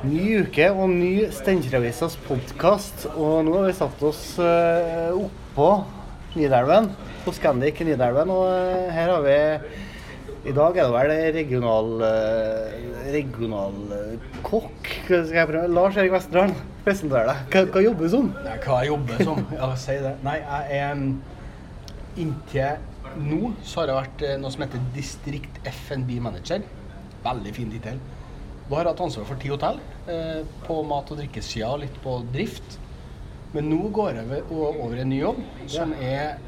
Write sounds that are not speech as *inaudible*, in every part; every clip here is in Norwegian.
Ny uke og ny Steinkjer-avisas podkast. Og nå har vi satt oss uh, oppå Nidelven, på Scandic Nidelven. Og uh, her har vi I dag er det vel regional uh, eh, kokk. Skal jeg prøve? Lars Erik Vesterdalen, presenter deg. Hva, hva jobber du som? Hva jeg jobber som? Ja, si det. Nei, jeg er Inntil nå så har jeg vært noe som heter distrikt FNB manager. Veldig fin tittel. Da har jeg hatt ansvar for ti hotell. Eh, på mat- og drikkesida og litt på drift. Men nå går jeg over- i en ny jobb, som er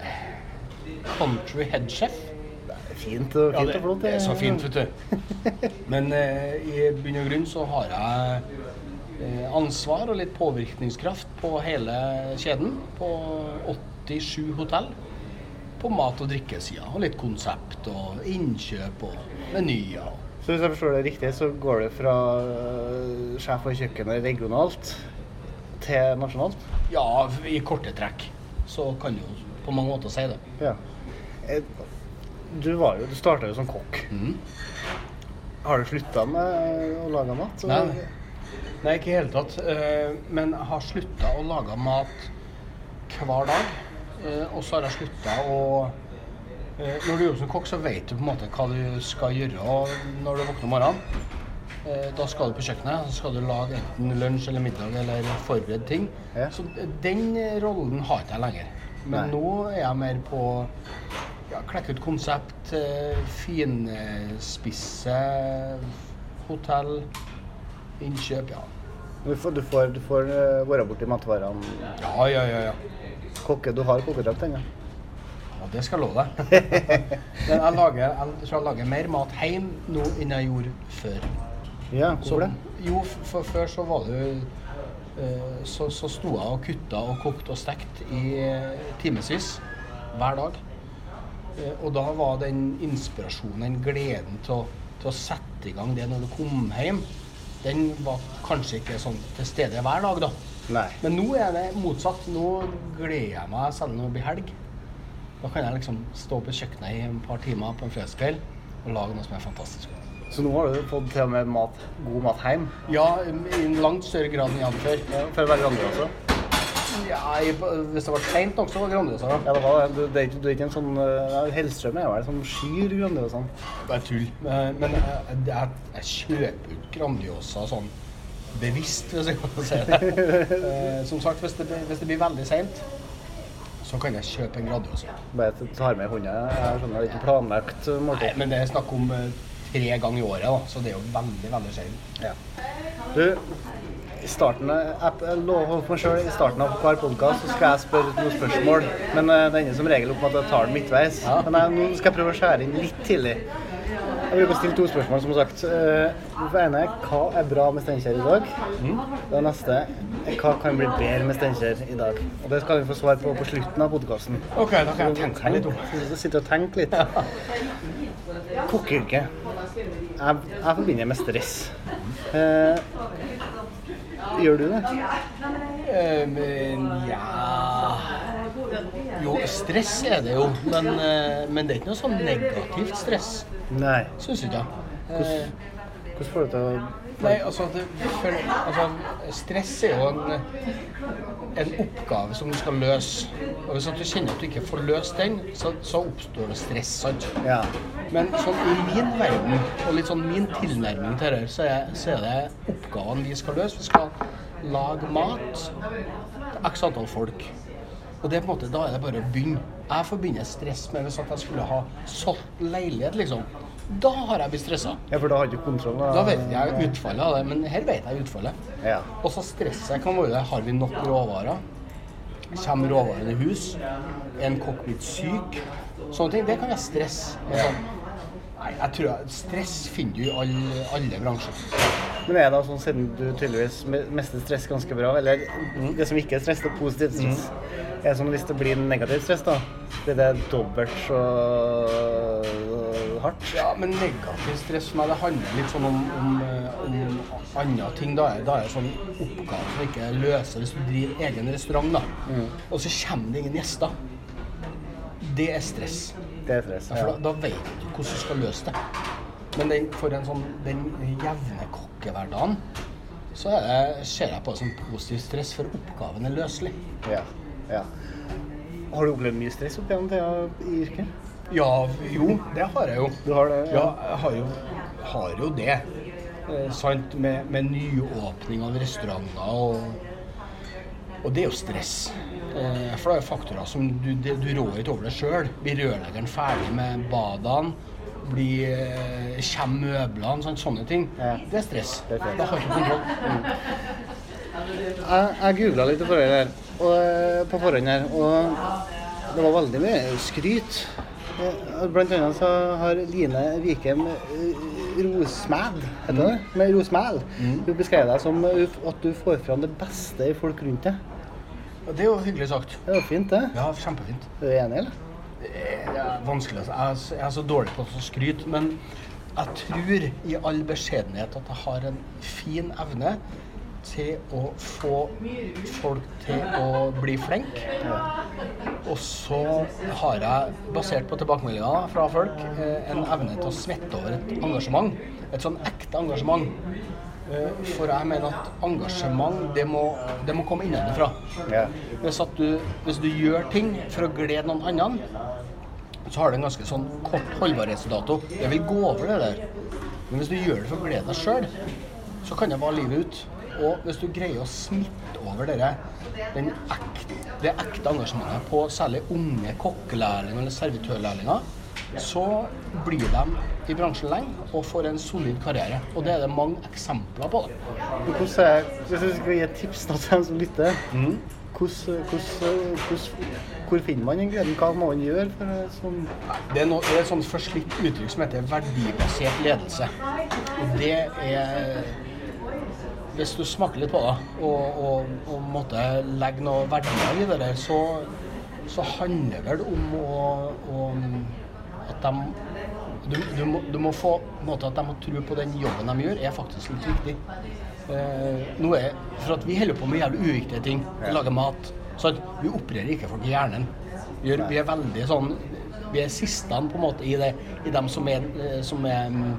eh, country headchef. Fint og, Ja, fint det, og flott. det er så fint, vet du. *laughs* Men eh, i bunn og grunn så har jeg eh, ansvar og litt påvirkningskraft på hele kjeden. På 87 hotell. På mat- og drikkesida. Og litt konsept og innkjøp og menyer. Så hvis jeg forstår det riktig, så går det fra øh, sjef for kjøkkenet regionalt til nasjonalt? Ja, i korte trekk så kan du på mange måter si det. Ja. Eh, Du, var jo, du starta jo som kokk. Mm. Har du slutta med å lage mat? Nei, nei, ikke i hele tatt. Eh, Men jeg har slutta å lage mat hver dag. Eh, Og så har jeg slutta å Når du jobber som kokk, så vet du på en måte hva du skal gjøre når du våkner om morgenen. Eh, Da skal du på kjøkkenet, så skal du lage enten lunsj eller middag eller forberede ting. Ja. Så den rollen har ikke jeg lenger. Men Nei. nå er jeg mer på ja, klekke ut konsept, eh, finspisse hotell, innkjøp, ja. Du får, du får, du får være borti matvarene. Ja, ja, ja. ja. Kokke, du har kokkedrakt ennå? Ja, det skal jeg love deg. Men jeg lager, jeg tror jeg lager mer mat hjemme nå enn jeg gjorde før. Ja, hvorfor det? jo, for før så var det jo eh, så, så sto jeg og kutta og kokte og stekt i eh, timevis hver dag. Eh, Og da var den inspirasjonen, den gleden til å, til å sette i gang det når du kom hjem, den var kanskje ikke sånn til stede hver dag, da. Nei. Men nå er det motsatt. Nå gleder jeg meg selv om det blir helg. Da kan jeg liksom stå på kjøkkenet i et par timer på en fredagskveld og lage noe som er fantastisk. Så nå har du fått til og med mat, god mat hjem? Ja, i en langt større grad enn jeg hadde før. Ja, for å være Grandiosa? Ja, hvis det var seint nok, så var det Grandiosa. Ja, det var det. Du, det er ikke, er en sånn uh, Hellstrøm er vel sånn skyr Grandiosa. er tull. Men, men jeg, jeg, jeg kjøper ikke Grandiosa sånn bevisst, hvis jeg kan si det. *laughs* Eh, Som sagt, hvis det, hvis det blir veldig seint, så kan jeg kjøpe en Grandiosa. Bare at du tar med hånda. Jeg skjønner det er ikke planlagt Måte. Nei, men det er snakk om eh, tre ganger i året, da, så det er jo veldig, veldig sjelden. Ja. Du, i starten av- jeg, lover meg selv, i starten av hver podkast skal jeg spørre noen spørsmål. Men uh, det ender som regel opp med at jeg tar den midtveis. Men jeg, nå skal jeg prøve å skjære inn litt tidlig. Jeg bruker å stille to spørsmål, som sagt. Uh, det ene er hva er bra med Steinkjer i dag? Det neste er hva kan bli bedre med Steinkjer i dag? Og det skal vi få svar på på slutten av podkasten. OK, da kan jeg tenke meg litt om. Sitte og tenke litt. Kokkeyrket. Jeg, jeg forbinder med stress. Eh, gjør du det? Eh, men ja Jo, stress er det jo, men, eh, men det er ikke noe sånn negativt stress, Nei. syns ikke jeg. Eh, Hvordan får du til å Nei, altså, det, for, altså Stress er jo en, en oppgave som du skal løse. Og Hvis du kjenner at du ikke får løst den, så, så oppstår det stress. sant? Ja. Men sånn i min verden, og litt sånn min tilnærming til dette, så, er- så er det oppgavene vi skal løse. Vi skal lage mat til x antall folk. Og det er på en måte, da er det bare å begynne. Jeg forbinder stress med hvis jeg skulle ha solgt leilighet, liksom. Da har jeg blitt stressa. ja, for da har du ikke kontroll? Da vet jeg utfallet av det, men her vet jeg utfallet. Ja. Og så stresset kan være. Har vi nok råvarer? Kommer råvarene i hus? Er en kokk blitt syk? Sånne ting. Det kan være stress. Sånn, nei, jeg tror jeg, stress finner du i alle, alle bransjer. Men er det sånn, siden du tydeligvis me- mestrer stress ganske bra, eller det som ikke er stress, det er positivt stress, er det sånn hvis det blir negativt stress, da, blir det dobbelt så hardt? Ja, men negativt stress for meg, det handler litt sånn om, om, eh, om andre ting. Da er, er det sånn oppgaver som ikke løser hvis du driver egen restaurant, da. Og så kommer det ingen gjester. Det er stress. Det er stress. Ja, for da, da vet du hvordan du skal løse det. Men den, for en sånn, den jevne kokkehverdagen, så er det, ser jeg på det som positiv stress, for oppgaven er løselig. Ja. ja. Har du opplevd mye stress opp gjennom tida i yrket? Ja, jo, det har jeg jo. Du har det? Ja, jeg har jo, har jo det. Eh, sant, med, med nyåpning av restauranter og Og det er jo stress. Eh, for det er jo faktorer som du, du rår ikke over deg sjøl. Blir rørleggeren ferdig med badene? Blir, eh, kommer møblene? sånn, sånne ting. Ja. Det er stress. Det er. Da har jeg ikke kontroll. Jeg, jeg googla litt på forhånd her, og, eh, på forhånd her, og det var veldig mye skryt. Eh, Blant annet så har Line Vikem Rosmæl, heter det? Med Rosmæl. Hun beskrev deg som at du får fram det beste i folk rundt deg. Det er jo hyggelig sagt. Det er jo fint, det. Ja, kjempefint. Du Er enig, eller? Det er vanskelig. altså. Jeg er så- dårlig på å skryte, men jeg tror i all beskjedenhet at jeg har en fin evne til å få folk til å bli flinke. Og så har jeg, basert på tilbakemeldinger fra folk, eh, en evne til å svette over et engasjement. Et sånn ekte engasjement. Eh, For jeg mener at engasjement, det må, det må komme innenfra. Ja. Hvis, at du, hvis du gjør ting for å glede noen andre, så har det en ganske sånn kort holdbarhetsdato. Det vil gå over det der. Men hvis du gjør det for å glede deg sjøl, så kan det vare livet ut. Og hvis du greier å smitte over dere, den ekte, det ekte engasjementet på særlig unge kokkelærlinger eller servitørlærlinger, så blir de i bransjen lenge og får en solid karriere. Og det er det mange eksempler på. det. Hvis du skal gi et tips da, til dem som lytter, hvordan, hvordan, hvordan, hvor finner man den gleden? Hva må man gjøre for sånn Det er, det er et sånt forslitt uttrykk som heter verdibasert ledelse. Og det er Hvis du smaker litt på det og, og, og måtte legge noe verdier i det der, så, så handler det vel om å, å at de du, du, må, du må få måte at de må tro på den jobben de gjør, er faktisk litt viktig. Eh, noe er, for at Vi holder på med jævlig uviktige ting. Vi lager mat. Så Vi opererer ikke folk i hjernen. Vi, er, vi er veldig sånn Vi er sistene på en måte i, det, i dem som er, eh, som er mm,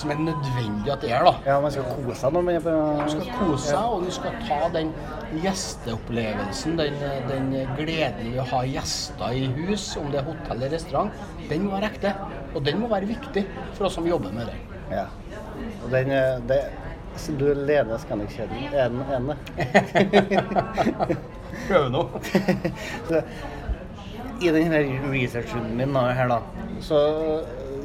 som er nødvendig at det er. da. Ja, man skal kose seg når man er på Du skal kose seg, og du skal ta den gjesteopplevelsen, den, den gleden ved å ha gjester i hus, om det er hotell eller restaurant, den må være ekte. Og den må være viktig for oss som jobber med det. Ja. Og den eh, det, Du leder Scandic-kjeden. Er den ene? *laughs* Prøve nå. *laughs* I denne researchen min her, da, så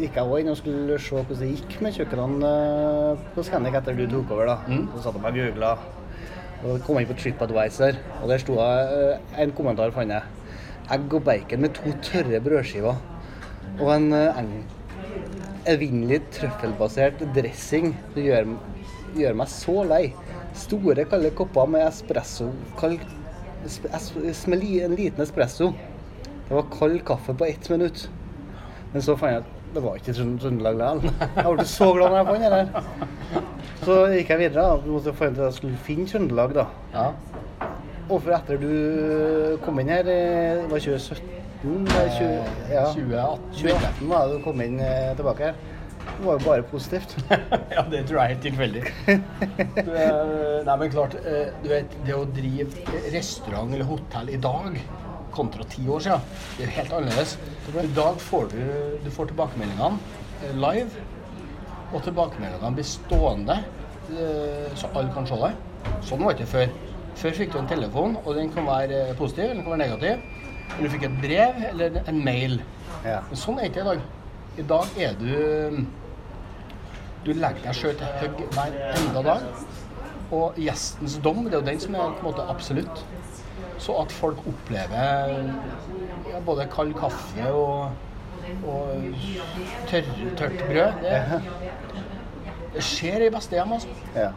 gikk jeg også inn og skulle se hvordan det gikk med kjøkkenene eh, på Scandic etter du tok over. da. Mm. Så satt jeg meg og googla. Og kom inn på TripAdvisor, og der sto jeg, eh, en kommentar fant jeg. Egg og bacon med to tørre brødskiver. Og en eh, evinnelig trøffelbasert dressing. Det gjør, gjør meg så lei. Store, kalde kopper med espresso. Kald, en liten espresso. Det var kald kaffe på ett minutt. Men så fant jeg at det var ikke Trønd- Trøndelag likevel. Jeg ble så glad når jeg fant den der. Så gikk jeg videre. da. Jeg måtte få til at jeg skulle finne Trøndelag, da. Ja. Og for etter du kom inn her, eh, det var 2017 nei, 20, ja. 2018. 2018 var det du kom inn eh, tilbake her. Det var jo bare positivt. *laughs* ja, det tror jeg er helt tilfeldig. Eh, nei, men klart, du vet, det å drive restaurant eller hotell i dag kontra ti år siden, det er jo helt annerledes. I dag får du, du får tilbakemeldingene eh, live, og tilbakemeldingene blir stående, eh, så alle kan se det. Sånn var det ikke før. Før fikk du en telefon, og den kan være eh, positiv eller den kan være negativ. Eller du fikk et brev eller en mail. Ja. Men sånn er det ikke i dag. I dag er du Du legger deg sjøl til hugg hver enda dag. Og gjestens dom, det er jo den som er på en måte absolutt. Så at folk opplever ja, både kald kaffe og, og tørr, tørt brød, det, det skjer i beste hjem, altså. Ja.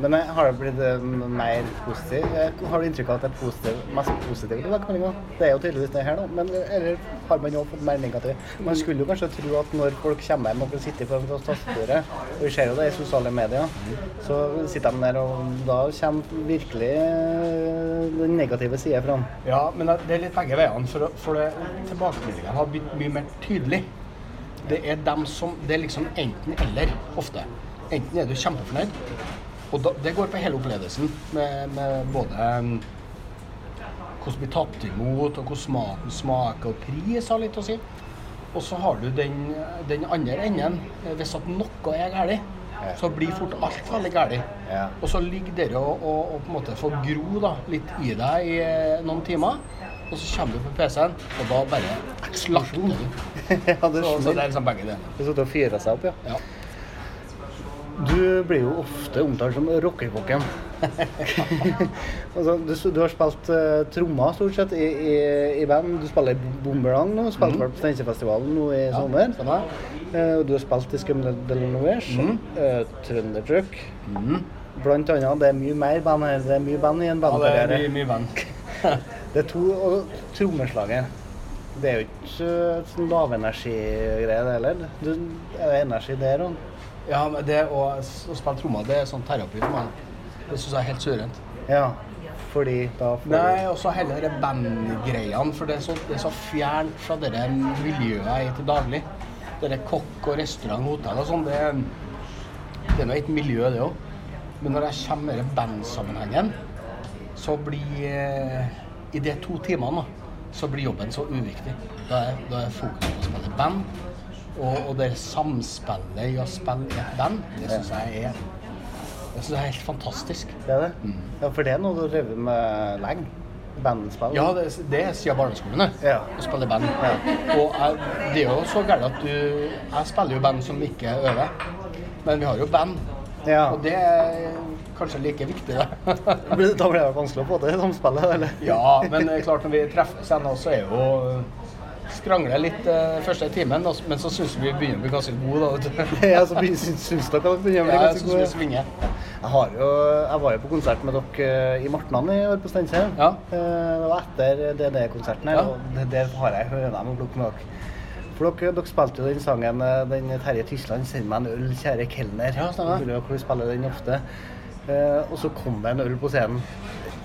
Men eh, har det blitt eh, mer positiv? Eh, Har du inntrykk av at det er positiv, mest positive tilbakemeldinger? Det er jo tydeligvis det her, da. Men eller har man jo fått mer negativ? Man skulle jo kanskje tro at når folk kommer hjem og kan sitte foran tastebordet, og vi ser jo det i sosiale medier, så sitter de der, og da kommer virkelig den negative sida fram. Ja, men det er litt begge veiene. For, for tilbakemeldingene har blitt mye mer tydelig. Det er dem som Det er liksom enten-eller ofte. Enten er du kjempefornøyd, Og da, det går på hele opplevelsen med, med både um, hvordan blir tatt imot, og hvordan maten smaker, og pris har litt å si. Og så har du den, den andre enden. Hvis at noe er galt, Ja. så blir fort alt veldig galt. Ja. Og så ligger det og, og, og på en måte får gro da, litt i deg i eh, noen timer. Og så kommer du på PC-en, og da bare slakter du. *laughs* ja, det Så, så det er liksom begge deler. Det satt og fyra seg opp, ja. Ja. Du blir jo ofte omtalt som rockekokken. *laughs* altså, du, du har spilt uh, trommer stort sett i, i, i band. Du spiller i Bomberland nå. Spilte mm. på Steinkjerfestivalen nå i Ja, sommer. Sånn uh, du har spilt i Skumle de mm. Mhm. eh, Trøndertruck. mm. Blant annet. Det er mye mer band her. Det er mye band i en Ja, det er mye, mye band. *laughs* Det er to og trommeslaget. Det er jo ikke uh, sånn lavenergigreie, det heller. Det er energi der òg? Ja, men det å, å spille trommer, det er sånn terapi for meg. Det syns jeg er helt suverent. Ja. Fordi da får Nei, og så heller det bandgreiene, for det er så, det er så fjernt fra det miljøet jeg er til daglig. Det er kokk og restaurant og hotell og sånn, det, det er nå et miljø, det òg. Men når jeg kommer i bandsammenhengen, så blir eh, I de to timene, da, så blir jobben så uviktig. Da er, da er fokuset på å spille band. Og, og det samspillet i å spille i et band, det syns jeg er jeg synes jeg er helt fantastisk. Det er det? Mm. Ja, for det er noe du har drevet med lenge? Bandspill? Ja, det, det er siden barneskolen. Ja. Å spille band. Ja. Og jeg, det er jo så gærent at du Jeg spiller jo band som ikke øver. Men vi har jo band. Ja. Og det er kanskje like viktig, det. *laughs* Da blir det vanskelig å få til samspillet, eller? ja, men klart når vi treffes igjen, nå, så er jo Skrangler litt eh, første timen, og- men så syns vi begynner å bli ganske gode, da. vet du. *laughs* Ja, så syns, syns dere at begynner å bli Ja, jeg ganske syns vi svinger. Jeg, har jo, jeg var jo på konsert med dere eh, i Martnan i år på Steinkjer. Ja. Eh, Det var etter DD-konserten her, Ja. og det- der har jeg høna med å plukke med dere. For dere, dere spilte jo den sangen eh, den Terje Tysland 'Send meg en øl, kjære kelner'. Ja, stemmer. Dere spiller den ofte. Eh, og så kom det en øl på scenen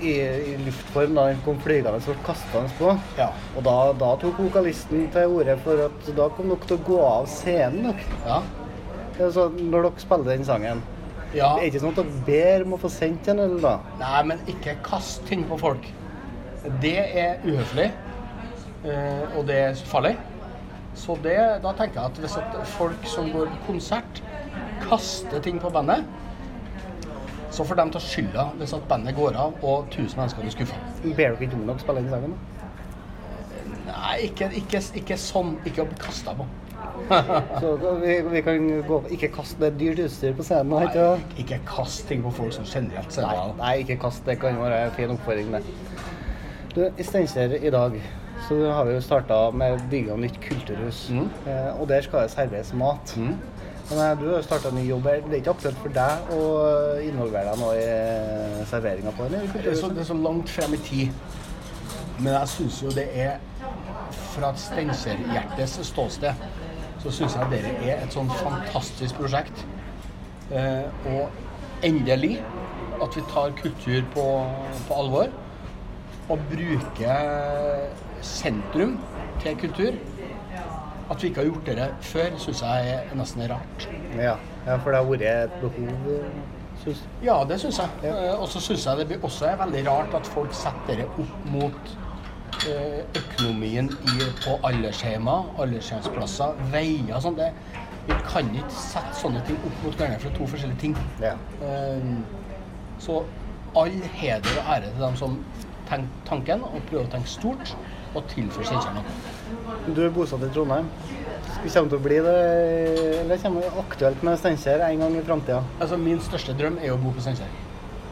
i, i luftform. da Den kom flygende og kastende på. Ja. Og da, da tok vokalisten til orde for at da kom dere til å gå av scenen. dere. Ja. Altså, når dere spiller den sangen. ja. Det er ikke sånn at dere ber om å få sendt den? eller da? Nei, men ikke kast ting på folk. Det er uhøflig, eh, og det er farlig. Så det, da tenker jeg at hvis folk som går på konsert, kaster ting på bandet, så får de ta skylda hvis at bandet går av og 1000 mennesker blir skuffa. Ber dere ikke om dere spiller den sangen? Nei, ikke, ikke, ikke sånn. Ikke å bli kasta på. *laughs* Så vi, vi kan gå Ikke kast det dyrt utstyr på scenen. Nei, Ikke? ikke kast ting på folk som generelt ser Nei, nei, ikke kast. Det kan være en fin oppfordring, det. Du, I Steinkjer i dag så har vi jo starta med å bygge nytt kulturhus. Mm. Eh, og der skal det serveres mat. Mm. Men eh, du har starta ny jobb her. Det er ikke aktuelt for deg å involvere deg nå i serveringa på den? Det er, så, det er så langt frem i tid. Men jeg syns jo det er Fra et Steinkjer-hjertes ståsted så syns jeg dere er et sånn fantastisk prosjekt. Eh, og endelig at vi tar kultur på, på alvor. Og bruker sentrum til kultur. At vi ikke har gjort det før, syns jeg er nesten rart. Ja. ja, for det har vært et behov, Synes. Ja, det syns jeg. Ja. Eh, Og så syns jeg det også er veldig rart at folk setter det opp mot eh, økonomien i, på aldershjemmer, aldershjemsplasser, veier og sånn. Det- Vi kan ikke sette sånne ting opp mot hverandre for to forskjellige ting. Ja. Eh, Så all heder og ære til dem som tenker tanken og prøver å tenke stort og tilføre Steinkjer noe. Du er bosatt i Trondheim. Kommer til å bli det, eller kommer det aktuelt med Steinkjer en gang i framtida? Altså, min største drøm er å bo på Steinkjer.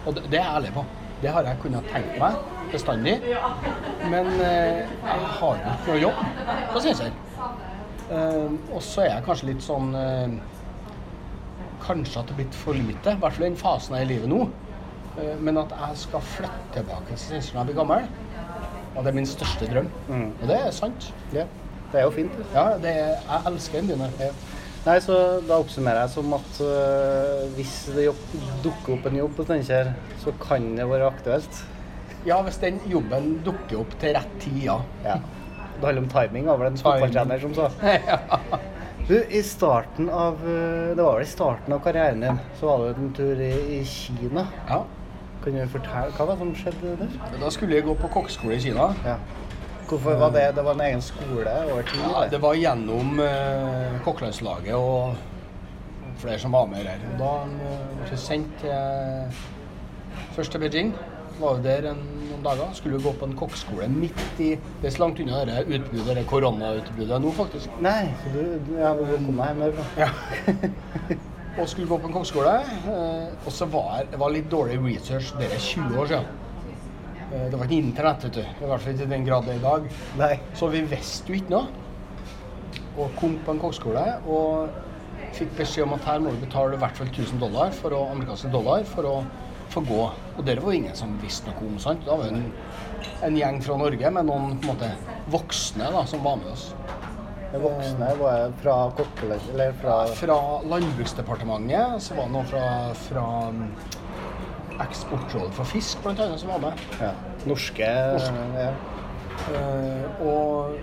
Og det, det er jeg ærlig på. Det har jeg kunnet tenke meg bestandig. Men eh, jeg har jo ikke noe jobb på Steinkjer. Eh, og så er jeg kanskje litt sånn eh, Kanskje at det er blitt for lite, i hvert fall i den fasen jeg er i livet nå. Eh, men at jeg skal flytte tilbake til Steinkjer når jeg blir gammel, ja, det er min største drøm. Mm. Og det er sant. Ja. Det er jo fint. det. Ja, det er, jeg elsker den byen her. Ja. Nei, så Da oppsummerer jeg som at uh, hvis det dukker opp en jobb på Steinkjer, så kan det være aktuelt. Ja, hvis den jobben dukker opp til rett tid, ja. Ja. Det handler om timing, var vel en fotballtrener som sa. *laughs* ja. Du, i starten av eh, Det var vel i starten av karrieren din, så var du en tur i, i Kina. Ja. Kan du fortelle hva var det som skjedde der? Da skulle jeg gå på kokkeskole i Kina. Ja. Hvorfor var det Det var en egen skole over tid? Ja, det var gjennom eh, kokkelandslaget og flere som var med der. Da eh, ble jeg sendt til, først til Beijing. Var jo der en, noen dager. Skulle gå på en kokkeskole midt i Det er så langt unna det utbruddet, det koronautbruddet nå, faktisk. Nei, så du, du ja, du kom meg, hjem derfra. Ja. *laughs* og skulle gå på en kokkeskole. Eh, og så var det var litt dårlig research. Det er 20 år siden. Eh, det var ikke internett, vet du. I hvert fall ikke i den grad det er i dag. Nei. Så vi visste jo ikke noe. Og kom på en kokkeskole og fikk beskjed om at her må du betale i hvert fall 1000 dollar for å, amerikanske dollar for å få gå. Og det var ingen som visste noe om. sant? Da var det en, en gjeng fra Norge med noen på en måte voksne da, som var med oss. Voksne var jeg fra kokkeland... Eller fra Fra Landbruksdepartementet så var det noen fra, fra um, Eksportrådet for fisk blant annet som var med. ja, norske Norske. Ja. Uh, og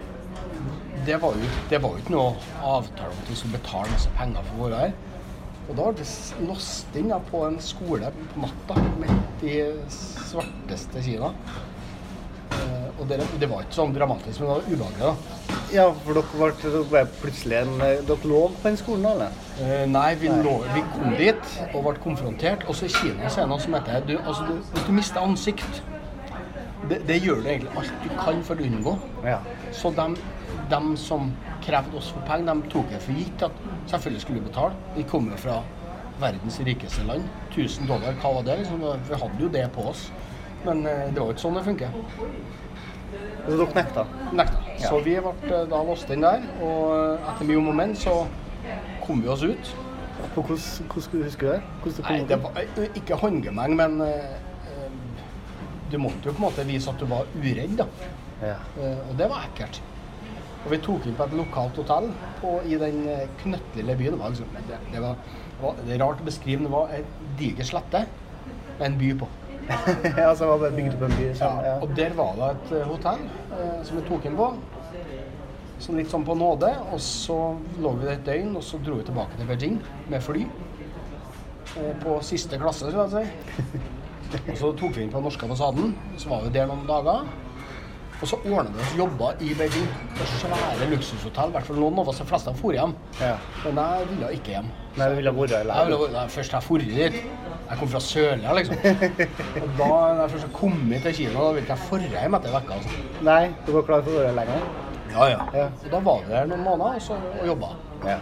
det var, jo, det var jo ikke noe avtale om at vi skulle betale masse penger for å være her. Og da ble det låst inn på en skole på natta midt i svarteste Kina. Uh, og det, det var ikke sånn dramatisk, men det var ubehagelig. da. Ja, for dere ble, dere ble plutselig en Dere lå på den skolen, eller? Uh, nei, vi, lå, vi kom dit og ble konfrontert. Også i Kina så er det noe som heter du, altså, du, Hvis du mister ansikt det, det gjør du egentlig alt du kan for å unngå. Ja. Så de, som krevde oss for penger, de tok det for gitt at selvfølgelig skulle vi betale. Vi kom jo fra verdens rikeste land. 1000 dollar, hva var det? Liksom? Vi hadde jo det på oss. Men eh, det var jo ikke sånn det funker. Så dere nekta? Nekta. Ja. Så vi ble eh, da låst inn der, og etter mye om og men så kom vi oss ut. På hvordan, hvordan skulle du det? Hvordan Nei, det var eh, ikke håndgemeng, men eh, eh, du måtte jo på en måte vise at du var uredd, da. Ja. Eh, og det var ekkelt. Og vi tok inn på et lokalt hotell på, i den eh, knøttlille byen. Det var, liksom, det, det, var, det var det er rart å beskrive, men det var en diger slette med en by på. *laughs* ja, så var det bare bygd opp en by sånn, ja. Og der var det et eh, hotell eh, som vi tok inn på. Sånn litt sånn på nåde. Og så lå vi der et døgn, og så dro vi tilbake til Beijing med fly. Eh, på siste klasse, skal jeg si. Og så tok vi inn på den norske ambassaden. Så var vi der noen dager. Og så ordna vi oss jobber i Beijing. På svære luksushotell. I hvert fall noen av oss, de fleste dro hjem. Ja. Men jeg ville ikke hjem. Nei, i Jeg ville vært- der. først jeg dro dit. Jeg kom fra Sørlia, liksom. Og da når jeg først kom hit til Kina, da ville jeg forre hjem etter vekka. Altså. Nei, du var klar for å være lenger? Ja, ja. Ja. Og da var vi her noen måneder og, så, og jobba. Ja.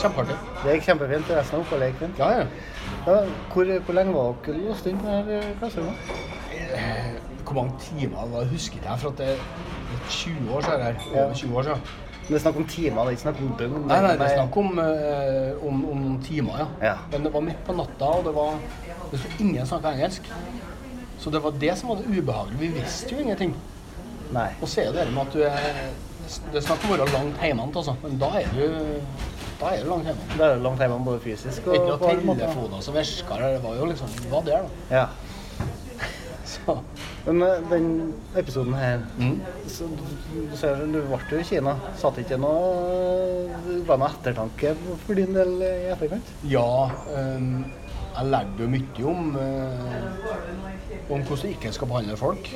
Kjempeartig. Det gikk kjempefint. Resten av oppholdet gikk fint. Ja, ja. Ja, hvor, hvor lenge var dere låst inn på dette klasserommet? Eh, Hvor mange timer det husker ikke jeg, for at det det er 20 år siden. her. Over 20 år siden. Det er snakk om timer, det er ikke snakk om døgn. Nei, nei, det er snakk om, uh, om, om noen timer, ja. Ja. Men det var midt på natta, og det var det var ingen snakka engelsk. Så det var det som var det ubehagelige. Vi visste jo ingenting. Nei. Og så er det det med at du er Det er snakk om å være langt hjemmefra, altså. Men da er du da er du langt hjemme. Da er det langt hjemme både fysisk og Ikke noen telefoner som virka. Det var jo liksom det var der, da. Ja. Men eh, den episoden her mm. så, du, du ser, du ble jo i Kina. Satt ikke noe Var noe ettertanke for din del i etterkant? Ja, Um, jeg lærte jo mye om, eh, om hvordan du ikke skal behandle folk.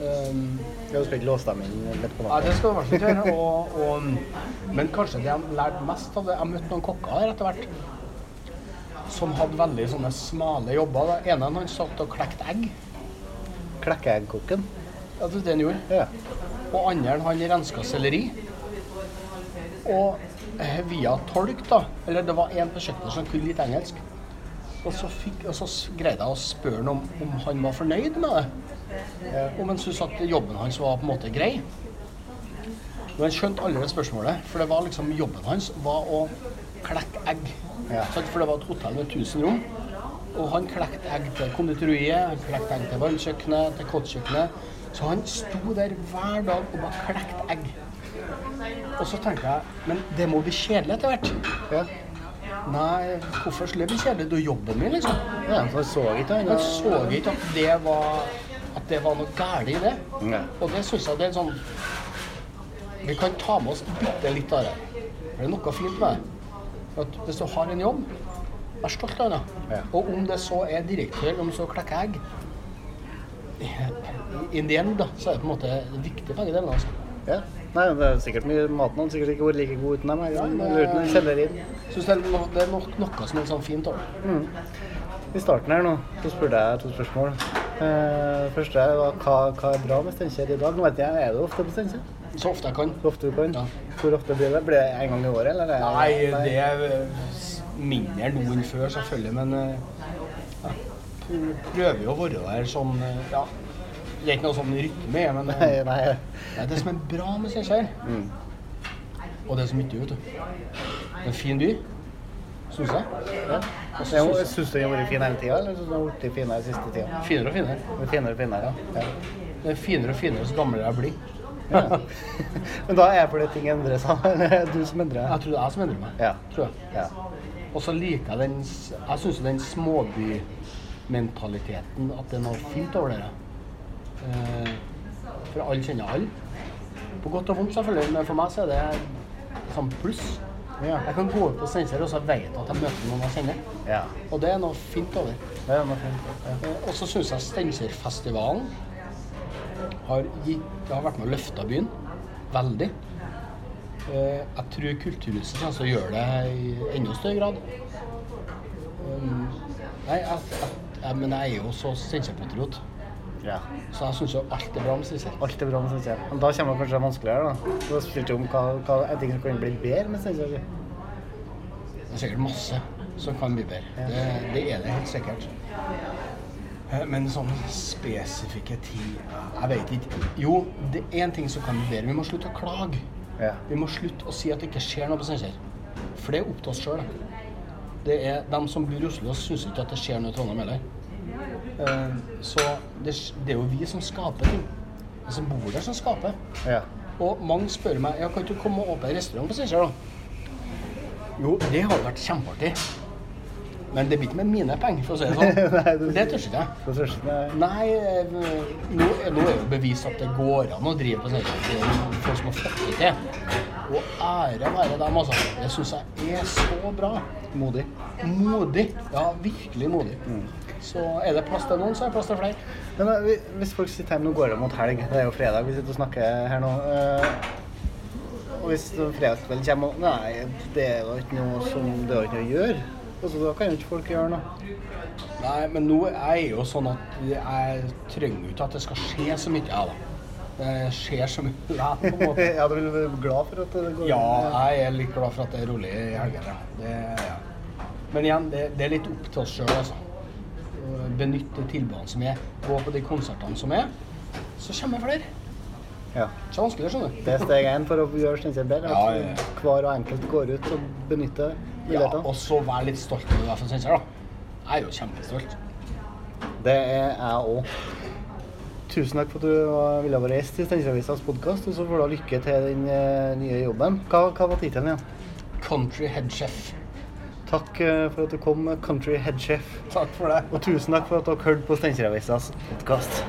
Um, Ja, du skal ikke låse dem inn midt på Nei, det skal du i hvert fall ikke gjøre. Men kanskje det jeg lærte mest av det Jeg møtte noen kokker her etter hvert som hadde veldig sånne smale jobber. Den ene han satt og klekte egg. Klekkeeggkokken? Ja, det var det han gjorde. Ja. Og andre han renska selleri. Og eh, via tolk, da Eller det var en på kjøkkenet som kunne litt engelsk. Og så, fikk, og så greide jeg å spørre ham om, om han var fornøyd med det. Eh, Om han syntes at jobben hans var på en måte grei. Men han skjønte aldri det spørsmålet, for det var liksom jobben hans var å klekke egg. Ja. For det var et hotell med 1000 rom. Og han klekte egg til konditoriet, han klekte egg til vannkjøkkenet, til kottkjøkkenet. Så han sto der hver dag og bare klekte egg. Og så tenkte jeg, men det må bli kjedelig etter hvert. Ja. Nei, hvorfor skulle det bli kjedelig? Det er jo jobben min, liksom. ja så han så ikke han? Jeg så ikke at det var, at det var noe galt i det. Ja. Og det syns jeg det er sånn Vi kan ta med oss bitte litt av det. For det er noe fint med det. At hvis du har en jobb, vær stolt av. Ja. Og om det så er direktør, om så klekker egg In the end, da, så er det på en måte viktig begge delene. Altså. Ja. Nei, det er sikkert mye maten hadde sikkert ikke vært like god uten dem. Nei, Eller uten en selleri. Syns det er, no, det er nok, noe som er sånn fint over mm. I starten her nå, så spurte jeg to spørsmål. Eh, det første er hva, hva er bra med Steinkjer i dag? Nå vet jeg, er du ofte på Steinkjer? Så ofte jeg kan. Så ofte du kan? Ja. Hvor ofte blir det? Blir det en gang i året, eller? er Nei, det er eh, mindre nå enn før, selvfølgelig. Men eh, ja, prøver jo å være der sånn Ja, det er ikke noe sånn rytme, men eh, Nei, nei. det er det som er bra med Steinkjer. Mm. Og det er så mye, vet du. En fin by, syns jeg. Ja. Jeg Syns den har vært fin hele tida, eller syns den har blitt finere siste tida? finere og finere. Er Finere og finere, ja. Det er finere og finere så gammel jeg blir. ja. *laughs* Men da er det fordi ting endrer seg. eller er det du som endrer Jeg tror det er jeg som endrer meg. Ja. Tror jeg. ja. Og så liker jeg den Jeg syns den småbymentaliteten At det er noe fint over det. Eh, for alle kjenner alle. På godt og vondt, selvfølgelig, men for meg så er det sånn pluss. Ja. Jeg kan gå ut på Steinkjer og så vet jeg at jeg møter noen jeg kjenner. ja. Og det er noe fint over. Det er noe fint. Ja. Eh, Og så syns jeg Steinkjerfestivalen har, gitt, har vært med å løfte byen veldig. Eh, Jeg tror Kulturhuset kommer til å gjøre det i enda større grad. Um, Nei, jeg, jeg, jeg, men jeg er jo så Steinkjer-patriot, ja. så jeg syns jo alt er bra med Steinkjer. Alt er bra med Steinkjer. Men da kommer det kanskje vanskeligere, da. Du har spurt om hva, hva er ting som kan bli bedre med Steinkjer. Det er sikkert masse som kan bli bedre. Det, det er det helt sikkert. Eh, Men sånne spesifikke ting Jeg vet ikke. Jo, det er en ting som kan bli bedre. Vi må slutte å klage. Ja. Vi må slutte å si at det ikke skjer noe på Steinkjer. For det er opp til oss sjøl. Det er dem som bor i Oslo, syns ikke at det skjer noe i Trondheim heller. Eh, Så det, det er jo vi som skaper ting. De som bor der, som skaper. ja. Og mange spør meg ja, kan ikke du komme og åpne restaurant på Steinkjer, da? Jo, det hadde vært kjempeartig. Men det blir ikke med mine penger, for å si det *laughs* sånn. Nei, det- Det tør ikke jeg. Ikke det. Nei, eh, nå, nå er jo bevist at det går an å drive på sånn folk som har fått det til. Og ære være dem, altså. Det syns jeg er så bra. Modig. Modig. Ja, virkelig modig. Så er det plass til noen, så er det plass til flere. Men da, hvis folk sitter hjemme, nå går det mot helg, det er jo fredag, vi sitter og snakker her nå. eh, og hvis fredagskvelden kommer og Nei, det er jo ikke noe som Det er ikke noe å gjøre. Altså, da kan jo ikke folk gjøre noe. Nei, men nå er jeg jo sånn at jeg trenger jo ikke at det skal skje så mye, jeg, da. Det skjer så mye likevel, på en måte. *laughs* ja, du vil være glad for at det går Ja, jeg er litt glad for at det er rolig i helgene. Det, ja. Men igjen, det, det er litt opp til oss sjøl, altså. Benytte tilbudene som er. Gå på de konsertene som er. Så kommer flere. Ja. Så vanskelig, skjønner du. Det er steg én for å gjøre Steinkjer bedre. Ja, ja, ja. hver og enkelt går ut og benytter Ja, og så være litt stolt over å være fra da. Jeg er jo kjempestolt. Det er jeg òg. Tusen takk for at du ville være gjest i Steinkjer-avisas podkast. Og så får du ha lykke til den eh, nye jobben. Hva, hva var tittelen igjen? Country Headchef. Takk eh, for at du kom, Country headchef. Takk for det. Og tusen takk for at dere hørte på Steinkjer-avisas podkast.